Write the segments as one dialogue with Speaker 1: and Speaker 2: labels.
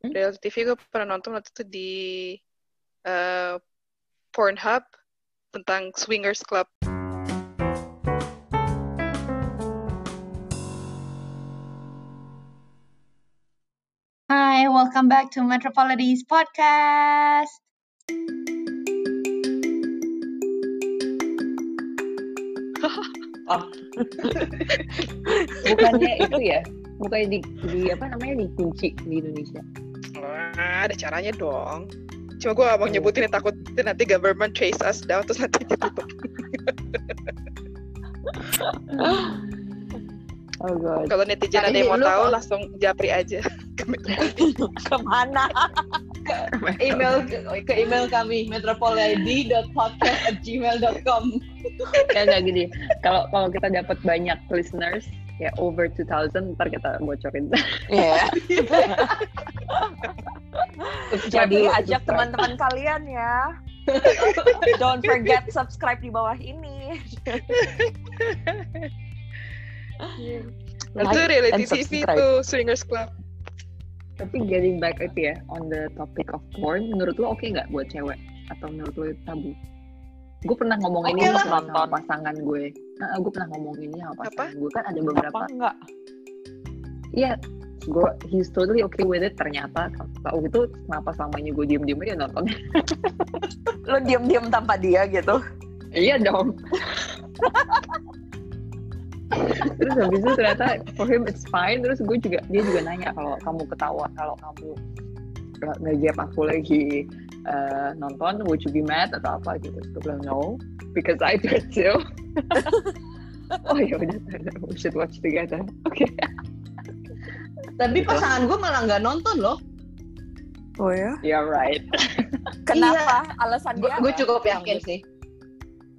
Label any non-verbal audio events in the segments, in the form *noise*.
Speaker 1: Hmm?
Speaker 2: Reality TV gue pernah nonton waktu itu di eh, Pornhub tentang Swingers Club.
Speaker 3: Hi, welcome back to Metropolities Podcast.
Speaker 1: Oh. *laughs* bukannya itu ya bukannya di, di apa namanya dikunci di Indonesia
Speaker 2: Wah, ada caranya dong. Cuma gue mau nyebutin yang takut nanti government chase us down terus nanti ditutup. *laughs*
Speaker 1: oh god
Speaker 2: Kalau netizen ada yang mau tahu
Speaker 4: kalau-
Speaker 2: langsung japri aja. *laughs*
Speaker 4: Ke mana? *laughs* email ke, ke email kami metropolid.podcast@gmail.com.
Speaker 1: ya nggak gini kalau kalau kita dapat banyak listeners ya over 2000 ntar kita bocorin
Speaker 4: Iya. *laughs* Jadi
Speaker 1: Subscribe,
Speaker 4: ajak teman-teman kalian ya. Don't forget subscribe di bawah ini.
Speaker 2: Itu
Speaker 4: Like
Speaker 2: reality TV itu Swingers Club.
Speaker 1: tapi getting back itu ya on the topic of porn menurut lo oke nggak buat cewek atau menurut lo itu tabu gue pernah ngomong ini
Speaker 4: Oke lah.
Speaker 1: sama
Speaker 4: Nonton.
Speaker 1: pasangan gue nah, gue pernah ngomong ini sama pasangan gue kan ada
Speaker 4: Apa
Speaker 1: beberapa
Speaker 4: enggak?
Speaker 1: Iya, gue he's totally okay with it. Ternyata tahu itu kenapa selamanya gue diem diem aja nonton. *laughs*
Speaker 4: Lo diam-diam tanpa dia gitu.
Speaker 1: iya dong. terus habis itu ternyata for him it's fine. Terus gue juga dia juga nanya kalau kamu ketawa kalau kamu nggak ngejep aku lagi eh, nonton, would you be mad atau apa gitu? Terus gue bilang no, because I do it too. *laughs* oh ya udah, we should watch together. Oke.
Speaker 5: Tapi
Speaker 1: Gitu.
Speaker 5: pasangan gue malah nggak nonton loh.
Speaker 4: Oh ya?
Speaker 1: You're right. *laughs*
Speaker 4: Kenapa? Alasan
Speaker 5: Gue
Speaker 4: dia
Speaker 5: gue cukup yakin sih.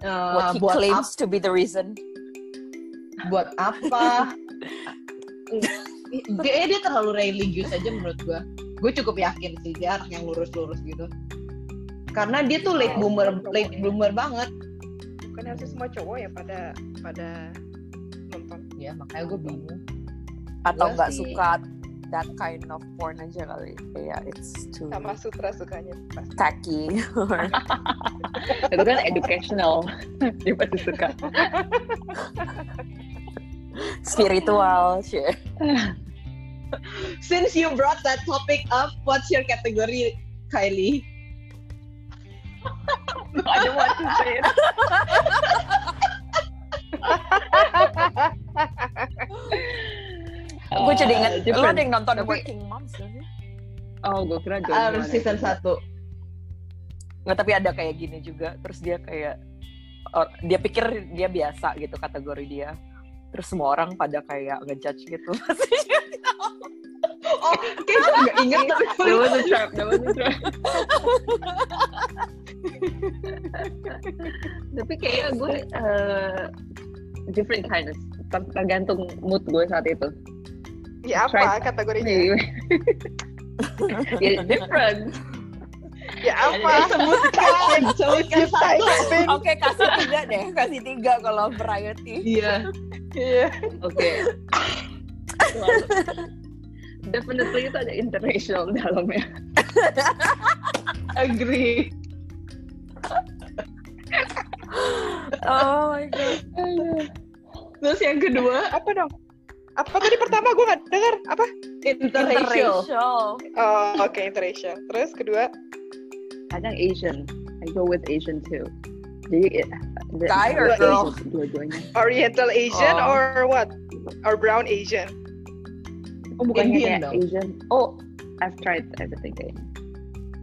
Speaker 5: Eh,
Speaker 4: What he
Speaker 5: buat
Speaker 4: claims to be the reason.
Speaker 5: buat apa? *laughs* Kayaknya dia terlalu religius aja menurut gue. Gue cukup yakin sih dia anak yang lurus-lurus gitu. Karena dia tuh late boomer, late bloomer banget.
Speaker 2: Bukan harusnya semua cowok ya pada pada nonton.
Speaker 5: Ya makanya gue bingung.
Speaker 4: Atau
Speaker 5: Gua
Speaker 4: nggak
Speaker 5: sih-
Speaker 4: suka that kind of porn aja kali. Kayak it's too
Speaker 2: Sama sutra sukanya pasti.
Speaker 4: tacky. *laughs*
Speaker 1: itu kan educational. *laughs* dia pasti suka. *laughs*
Speaker 4: Spiritual, shit.
Speaker 5: Since you brought that topic up, what's your category, Kylie?
Speaker 1: I don't want to say it.
Speaker 4: Gue jadi inget,
Speaker 1: Uh,
Speaker 4: lo ada yang nonton
Speaker 1: Tapi-
Speaker 4: Working Moms gak sih?
Speaker 1: Oh, gue kira John
Speaker 5: Um,
Speaker 1: Jones.
Speaker 5: season 1.
Speaker 4: Nggak, tapi ada kayak gini juga. Terus dia kayak, oh, dia pikir dia biasa gitu kategori dia. Terus semua orang pada kayak ngejudge gitu. *laughs*
Speaker 5: Oh, kayaknya gue nggak inget tapi
Speaker 1: That was a trap. That was a trap. *laughs* Tapi kayaknya gue uh, different kinds. Ter- Tergantung mood gue saat itu.
Speaker 2: Ya apa
Speaker 1: Try-
Speaker 2: kategorinya? *laughs*
Speaker 1: ya different.
Speaker 2: Ya apa?
Speaker 5: sebutkan, *laughs* satu.
Speaker 4: Oke, kasih tiga deh. Kasih tiga kalau variety.
Speaker 5: Iya.
Speaker 2: Iya.
Speaker 1: Oke. Definitely itu ada international dalamnya. *laughs*
Speaker 5: Agree.
Speaker 4: Oh my god.
Speaker 5: Terus yang kedua,
Speaker 2: Apa dong? Apa tadi pertama gue nggak dengar apa?
Speaker 5: interracial.
Speaker 4: Interracial.
Speaker 2: Oh, oke interracial. Terus kedua,
Speaker 1: Kadang Asian. I go with Asian too. Jadi eh, the-
Speaker 4: Guy or
Speaker 1: dua-
Speaker 4: girl?
Speaker 1: Dua-duanya.
Speaker 2: Oriental Asian
Speaker 4: Oh.
Speaker 2: or what? Or brown Asian?
Speaker 1: Oh bukannya
Speaker 5: Indian
Speaker 1: kayak
Speaker 5: dong.
Speaker 1: Asian. Oh, I've tried everything kayaknya.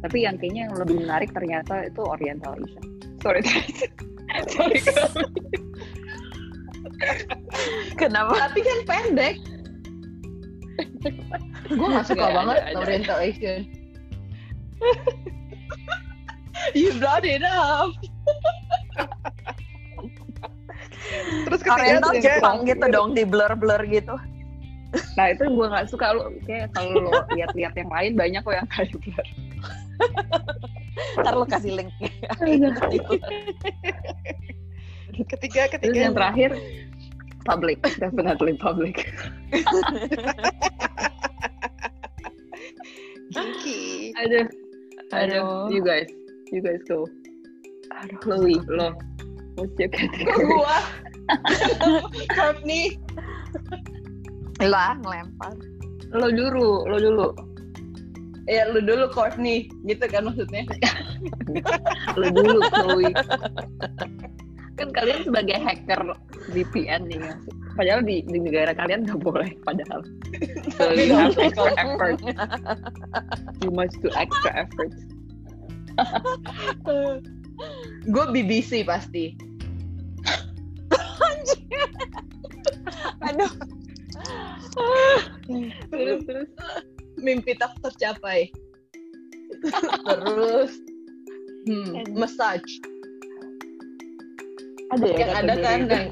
Speaker 1: Tapi yang kayaknya yang lebih menarik ternyata itu Oriental Asian. Sorry *laughs* guys. *laughs* Sorry.
Speaker 4: Kenapa?
Speaker 5: Tapi kan pendek. gue gak suka banget
Speaker 1: ada.
Speaker 5: Oriental Asian. *laughs* you brought it up.
Speaker 2: Terus ketiga,
Speaker 4: Oriental
Speaker 2: ketiga
Speaker 4: Jepang gitu dong, di blur-blur gitu.
Speaker 1: Nah itu gue nggak suka lu kayak kalau lo lihat-lihat yang lain banyak kok yang kayak gitu.
Speaker 4: Ntar lo kasih link.
Speaker 2: ketiga,
Speaker 1: Terus
Speaker 2: ketiga.
Speaker 1: yang terakhir public, definitely public.
Speaker 2: Kinky.
Speaker 1: Aduh, aduh,
Speaker 4: Aduh.
Speaker 1: you guys, you guys go.
Speaker 4: Aduh,
Speaker 1: Chloe, lo, what's your category? *laughs*
Speaker 5: gua? Courtney.
Speaker 4: lah ngelempar.
Speaker 1: Lo dulu, lo dulu,
Speaker 5: Ya lu dulu Courtney. Gitu kan maksudnya. *laughs*
Speaker 1: lo dulu Chloe. kan kalian sebagai hacker VPN nih, sih? padahal di, di negara kalian nggak boleh padahal. So you have
Speaker 5: dong,
Speaker 1: extra effort. *laughs* You must do extra effort. *laughs*
Speaker 5: Gue BBC pasti.
Speaker 4: Aduh.
Speaker 1: Terus terus.
Speaker 5: Mimpi tak tercapai. *laughs* Terus hmm, massage.
Speaker 1: Ada ya
Speaker 5: Yang ada kan yang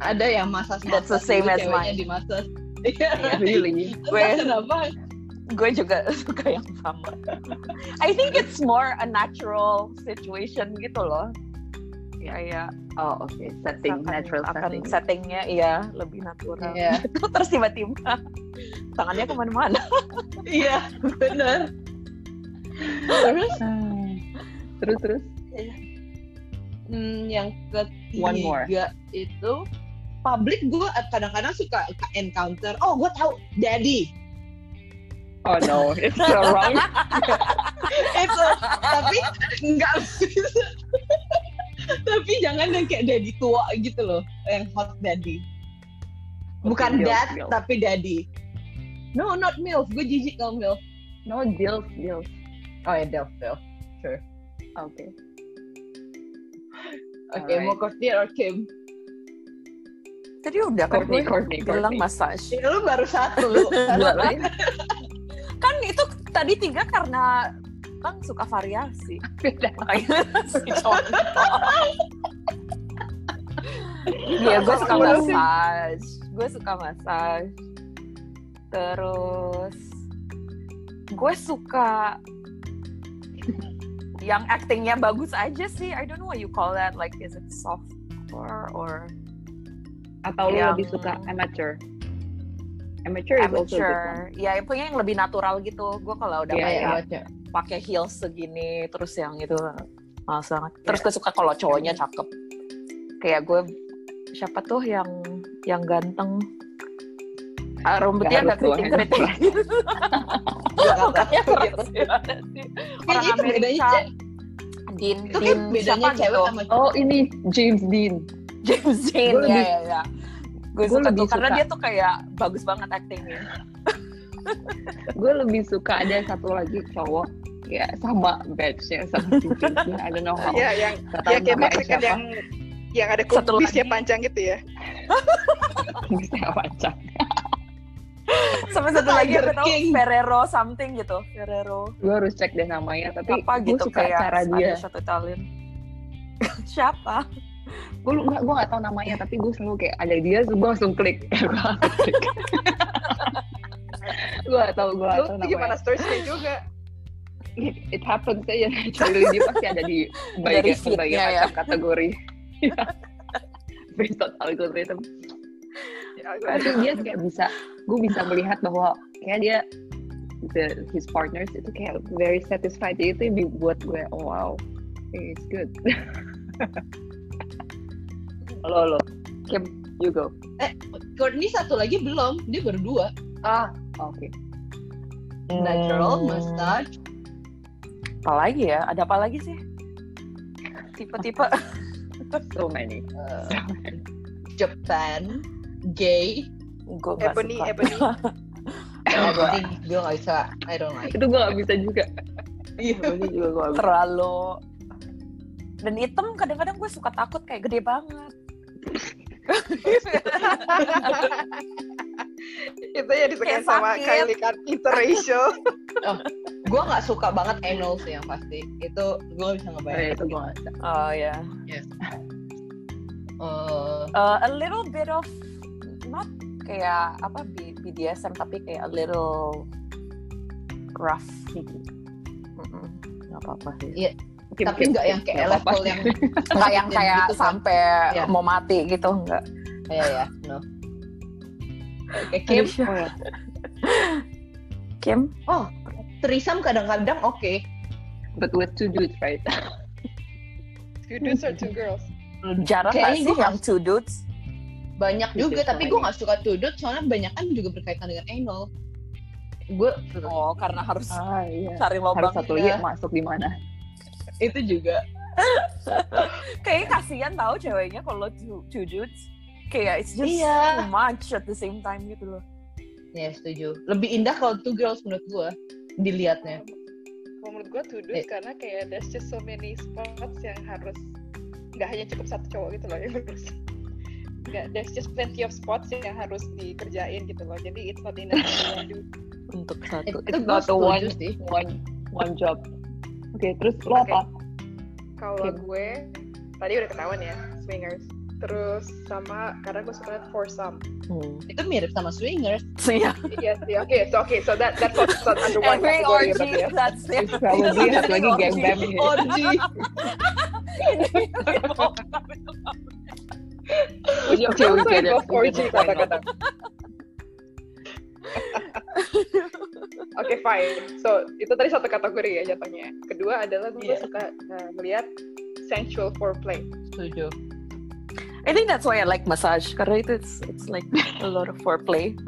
Speaker 5: ada yang masas
Speaker 4: That's the same as mine.
Speaker 5: di masas. *laughs* Iya.
Speaker 1: Really?
Speaker 4: Gue
Speaker 5: Kenapa?
Speaker 4: gue juga *laughs* suka yang sama. I think it's more a natural situation gitu loh. Kayak
Speaker 1: Oh oke, setting
Speaker 4: akan-
Speaker 1: natural
Speaker 4: akan
Speaker 1: setting.
Speaker 4: settingnya iya lebih natural.
Speaker 5: Iya. *laughs*
Speaker 4: Terus tiba-tiba tangannya ke mana-mana. *laughs*
Speaker 5: Iya, benar. Terus.
Speaker 1: Terus terus.
Speaker 5: hmm, yang ketiga
Speaker 1: One more.
Speaker 5: itu public gue kadang-kadang suka encounter. Oh, gue tahu daddy.
Speaker 1: Oh no, it's so wrong. *laughs*
Speaker 5: itu tapi nggak bisa. Jangan yang kayak daddy tua gitu loh, yang hot daddy. Bukan
Speaker 1: Okay,
Speaker 5: dad,
Speaker 1: milf,
Speaker 5: tapi daddy. No, not milf. Gue jijik kalau milf.
Speaker 1: No deals, deals.
Speaker 5: Oh ya, delf, delf.
Speaker 1: Oke.
Speaker 5: Oke,
Speaker 1: Alright.
Speaker 5: mau Courtney or Kim?
Speaker 4: Tadi udah kan
Speaker 1: Courtney,
Speaker 4: gue
Speaker 1: Courtney,
Speaker 4: bilang massage.
Speaker 5: Ya, lu baru satu.
Speaker 1: Lagi. *laughs*
Speaker 4: Kan itu tadi tiga karena kan suka variasi.
Speaker 1: Beda.
Speaker 4: Makanya *laughs* si cowok *laughs* Iya, gue suka massage. Gue suka massage. Terus gue suka yang actingnya bagus aja sih. I don't know what you call that. Like, is it softcore or
Speaker 1: Atau lu
Speaker 4: Yang-
Speaker 1: lebih suka amateur? Amateur is also good
Speaker 4: amateur? Ya, punya yang lebih natural gitu. Gue kalau udah
Speaker 1: Iya,
Speaker 4: kayak
Speaker 5: baca.
Speaker 4: pakai heels segini, terus yang itu males banget. Terus gue suka kalau cowoknya cakep. Kayak gue siapa tuh yang yang ganteng Ah, rambutnya *laughs*
Speaker 1: Nggak
Speaker 4: agak
Speaker 5: Gak kata.
Speaker 4: Mukanya sih. Orang
Speaker 5: Kayaknya itu bedanya
Speaker 4: Amerika
Speaker 5: cewek.
Speaker 4: Din
Speaker 5: Itu kan
Speaker 4: Din
Speaker 5: bedanya
Speaker 4: siapa
Speaker 5: cewek
Speaker 4: gitu
Speaker 5: sama cowok.
Speaker 1: Oh ini James Dean. *laughs*
Speaker 4: James Dean
Speaker 1: Gue
Speaker 4: ya
Speaker 1: lebih-
Speaker 4: ya ya gue
Speaker 1: gue
Speaker 4: suka
Speaker 1: lebih
Speaker 4: tuh karena
Speaker 1: suka.
Speaker 4: dia tuh kayak bagus banget actingnya *laughs*
Speaker 1: Gue lebih suka ada satu lagi cowok ya sama batchnya sama si James Dean. I don't know how.
Speaker 2: Iya, yang ya kayak yang yang ada kubisnya panjang gitu ya.
Speaker 1: Bisa baca.
Speaker 4: sama satu lagi aku tahu
Speaker 5: King.
Speaker 4: Ferrero something gitu Ferrero
Speaker 1: Gue harus cek deh namanya. Tapi
Speaker 4: apa gitu
Speaker 1: suka
Speaker 4: kayak
Speaker 1: cara
Speaker 4: ada
Speaker 1: dia.
Speaker 4: satu Italian *laughs* siapa
Speaker 1: Gue nggak gue nggak tahu namanya. Tapi gue selalu kayak ada dia, gue langsung klik. *laughs* gue langsung klik. gue gak tahu gue gak
Speaker 2: Lu
Speaker 1: tahu
Speaker 2: tuh gimana
Speaker 1: namanya.
Speaker 2: searchnya juga.
Speaker 1: It, it happens aja. *laughs* Actually dia pasti ada di
Speaker 4: feed-nya
Speaker 1: berbagai
Speaker 4: ya.
Speaker 1: macam kategori. Based on algorithm.
Speaker 2: Ya,
Speaker 1: tapi dia kayak bisa gue bisa melihat bahwa kayak dia the, his partners itu kayak very satisfied Jadi itu yang buat gue oh wow it's good *laughs* lo lo Kim you go
Speaker 5: Courtney satu lagi belum. Dia baru dua.
Speaker 1: ah oke
Speaker 5: Natural,
Speaker 4: Hmm.
Speaker 5: massage.
Speaker 4: apa lagi ya ada apa lagi sih tipe-tipe *laughs*
Speaker 1: so many
Speaker 5: uh, Japan. Gay.
Speaker 4: gue nggak
Speaker 2: Ebony,
Speaker 4: suka
Speaker 2: Ebony.
Speaker 5: Everything. Gue gak bisa. I don't like.
Speaker 1: itu gue gak bisa juga
Speaker 5: Iya.
Speaker 1: Ini juga gue gak bisa
Speaker 4: terlalu dan hitam kadang-kadang gue suka takut kayak gede banget *laughs*
Speaker 2: itu yang disebut
Speaker 4: Kayak
Speaker 2: sama. Kylie kan interracial. *laughs*
Speaker 5: gue gak suka banget anal sih yang pasti. Itu gue bisa
Speaker 1: Oh, ya,
Speaker 5: ngebayangin.
Speaker 1: itu gue gak bisa
Speaker 4: oh ya
Speaker 5: Eh,
Speaker 4: Uh, a little bit of not kayak apa B- BDSM tapi kayak a little rough gitu Mm-mm, nggak apa-apa sih
Speaker 5: Iya,
Speaker 1: Kim,
Speaker 5: tapi
Speaker 1: Kim,
Speaker 5: nggak
Speaker 1: Kim,
Speaker 5: yang kayak
Speaker 1: nggak apa-apa.
Speaker 5: level yang *laughs*
Speaker 4: nggak yang kayak
Speaker 5: gitu kan.
Speaker 4: sampai
Speaker 5: Iya.
Speaker 4: mau mati gitu nggak
Speaker 5: Iya ya, no. Oke, Kim.
Speaker 4: Aduh,
Speaker 1: oh, ya.
Speaker 4: Kim
Speaker 5: threesome kadang-kadang oke.
Speaker 1: But with two dudes, right? *laughs*
Speaker 2: Two dudes or two girls?
Speaker 4: Jarang
Speaker 5: Kayaknya
Speaker 4: sih
Speaker 5: gue
Speaker 4: yang two dudes?
Speaker 5: Banyak juga,
Speaker 1: Bisa
Speaker 5: tapi gue nggak suka tudut soalnya banyak kan juga berkaitan dengan anal. Gue
Speaker 4: Oh, karena harus
Speaker 1: ah iya.
Speaker 4: cari
Speaker 1: Harus
Speaker 4: lubang.
Speaker 1: satu
Speaker 5: iya.
Speaker 1: lagi masuk di mana?
Speaker 5: itu juga. *laughs*
Speaker 4: Kayaknya kasihan tau ceweknya kalau two, two dudes. Kayak it's just
Speaker 5: Iya.
Speaker 4: too much at the same time gitu loh.
Speaker 5: Ya setuju. Lebih indah kalau two girls menurut gue dilihatnya.
Speaker 2: Kalau menurut gue two dudes karena kayak there's just so many spots yang harus nggak hanya cukup satu cowok gitu loh yang harus nggak there's just plenty of spots yang harus dikerjain gitu loh jadi it's not enough. *laughs*
Speaker 4: Untuk satu.
Speaker 5: itu gue
Speaker 1: not a
Speaker 5: setuju
Speaker 1: one.
Speaker 5: sih.
Speaker 1: One one job. Oke, terus lo apa?
Speaker 2: Kalau
Speaker 1: Oke.
Speaker 2: gue tadi udah ketahuan ya swingers terus sama karena gue suka foursome
Speaker 4: Hmm.
Speaker 5: Itu mirip sama swingers.
Speaker 4: So yeah,
Speaker 2: iya sih oke so oke so that that's what so under one
Speaker 4: every
Speaker 2: category
Speaker 4: orgy
Speaker 2: ya
Speaker 4: that's it.
Speaker 1: It's probably satu lagi
Speaker 4: Orgy.
Speaker 1: gang bam gitu.
Speaker 5: Orgy.
Speaker 1: Oke, oke,
Speaker 2: Gue
Speaker 1: oke.
Speaker 2: love orgy kata-kata Oke fine. So itu tadi satu kategori ya jatuhnya. Kedua adalah gue
Speaker 5: Iya.
Speaker 2: suka uh, melihat sensual foreplay.
Speaker 5: Setuju.
Speaker 4: I think that's why I like massage karena itu it's, it's like a lot of foreplay.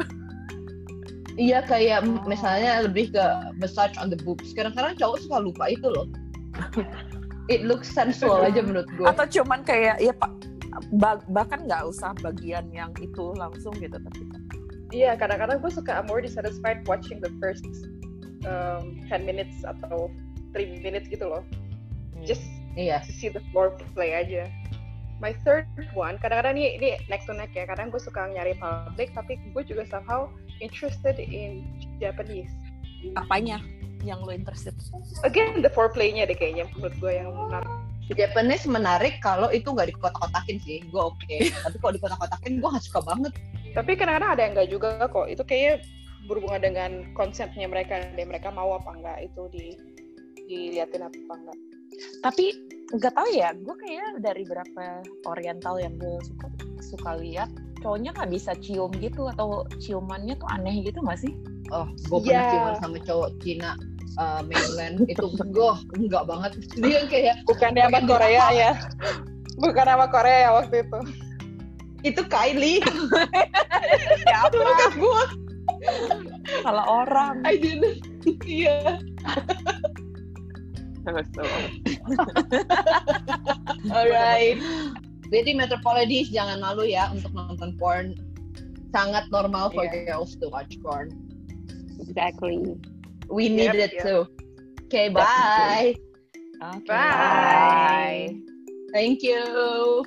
Speaker 5: Iya kayak misalnya lebih ke massage on the boobs. Kadang-kadang cowok suka lupa itu loh. It looks sensual aja menurut gue.
Speaker 4: Atau cuman kayak ya pak ba- bahkan nggak usah bagian yang itu langsung gitu tapi
Speaker 2: Iya kadang-kadang gue suka I'm already satisfied watching the first um, 10 minutes atau 3 minutes gitu loh. Just
Speaker 5: Iya.
Speaker 2: to see the foreplay aja. My third one, kadang-kadang ini, ini neck to neck ya. Kadang gue suka nyari public, tapi gue juga somehow interested in Japanese.
Speaker 4: apanya yang lo interested?
Speaker 2: Again, the foreplay-nya deh kayaknya menurut gue yang menarik.
Speaker 5: Japanese menarik kalau itu nggak dikotak-kotakin sih. Gue oke. Tapi kalau dikotak-kotakin gue nggak suka banget.
Speaker 2: Tapi kadang-kadang ada yang enggak juga kok. Itu kayaknya berhubungan dengan konsepnya mereka, deh mereka mau apa enggak itu di diliatin apa enggak.
Speaker 4: Tapi nggak tahu ya, gue kayaknya dari berapa oriental yang gue suka suka lihat cowoknya nggak bisa cium gitu atau ciumannya tuh aneh gitu nggak sih?
Speaker 5: Oh, gue pernah
Speaker 2: Iya.
Speaker 5: ciuman sama cowok Cina uh, mainland itu gue enggak banget. *laughs* Dia kayak
Speaker 2: Bukan sama Korea ya. Bukan sama Korea ya waktu itu.
Speaker 5: itu Kylie. *laughs*
Speaker 4: Siapa?
Speaker 5: Bukan gue.
Speaker 4: Salah orang.
Speaker 5: I didn't. *laughs* Iya. *laughs* Alright. Jadi Metropolitis jangan malu ya untuk nonton porn. Sangat normal for
Speaker 1: Iya.
Speaker 5: girls to watch porn.
Speaker 1: Exactly.
Speaker 5: We need
Speaker 2: Yep,
Speaker 5: it
Speaker 2: yep.
Speaker 5: too. Okay, bye.
Speaker 4: Oke.
Speaker 2: Bye.
Speaker 5: Thank you.